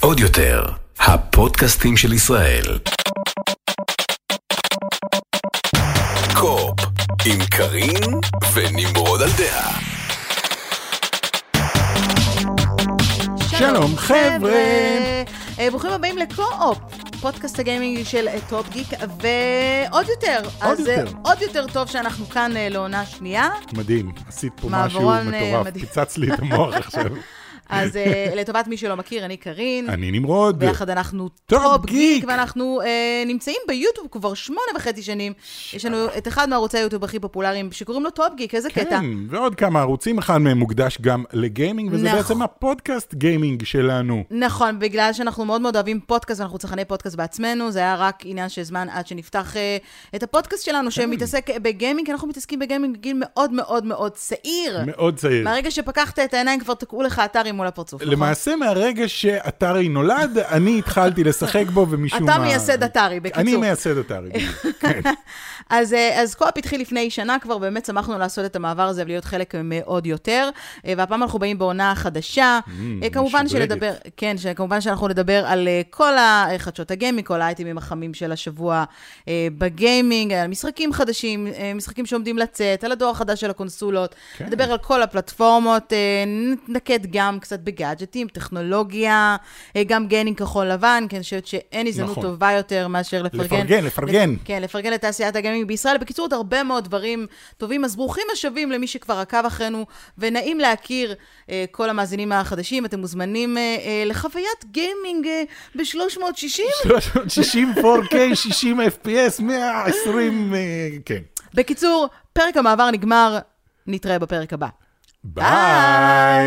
עוד יותר, הפודקאסטים של ישראל. קו-אופ, עם קארין ונמרוד על דעה. שלום חבר'ה. אה, ברוכים הבאים לקו-אופ, פודקאסט הגיימינג של אה, Top Geek, ועוד יותר. עוד אז אה, יותר. עוד יותר טוב שאנחנו כאן אה, לעונה שנייה. מדהים, עשית פה משהו מטורף. פיצץ לי את המוח עכשיו. אז אה, לטובת מי שלא מכיר, אני קארין. אני נמרוד. ביחד אנחנו Top Geek. ואנחנו אה, נמצאים ביוטיוב כבר שמונה וחצי שנים. יש לנו את אחד מערוצי היוטיוב הכי פופולריים, שקוראים לו Top Geek, איזה קטע. כן, ועוד כמה ערוצים, אחד מהם מוקדש גם לגיימינג, וזה נכון. בעצם הפודקאסט גיימינג שלנו. נכון, בגלל שאנחנו מאוד מאוד אוהבים פודקאסט, ואנחנו צרכני פודקאסט בעצמנו, זה היה רק עניין של זמן עד שנפתח אה, את הפודקאסט שלנו, כן. שמתעסק בגיימינג, אנחנו מתעסקים בגיימינג בגיל מאוד מאוד מאוד צעיר. מאוד צעיר. מהרגע שפקחת את העיניים, כבר תקעו לך Atari מול הפרצוף, נכון? למעשה, מהרגע שאתרי נולד, אני התחלתי לשחק בו, ומשום מה... אתה מייסד אתרי, בקיצור. אני מייסד אתרי. כן. אז, אה, אז קו-אפ התחיל לפני שנה כבר, באמת שמחנו לעשות את המעבר הזה ולהיות חלק מעוד יותר, אה, והפעם אנחנו באים בעונה חדשה. אה, כמובן משודרגת. שנדבר, כן, כמובן שאנחנו נדבר על כל החדשות הגיימינג, כל האייטמים החמים של השבוע בגיימינג, על משחקים חדשים, משחקים שעומדים לצאת, על הדור החדש של הקונסולות, כן. נדבר על כל הפלטפורמות, נתנקד גם קצת בגאדג'טים, טכנולוגיה, אה, גם גיימינג כחול לבן, כי אני חושבת שאין הזדמנות נכון. טובה יותר מאשר לפרגן. לפרגן, לפרגן. כן, לפרגן לתעשיית הגיימינג בישראל. בקיצור, עוד הרבה מאוד דברים טובים. אז ברוכים השבים למי שכבר עקב אחרינו, ונעים להכיר אה, כל המאזינים החדשים. אתם מוזמנים אה, אה, לחוויית גיימינג אה, ב-360. 360 4K, 60 FPS, 120, אה, כן. בקיצור, פרק המעבר נגמר, נתראה בפרק הבא. ביי.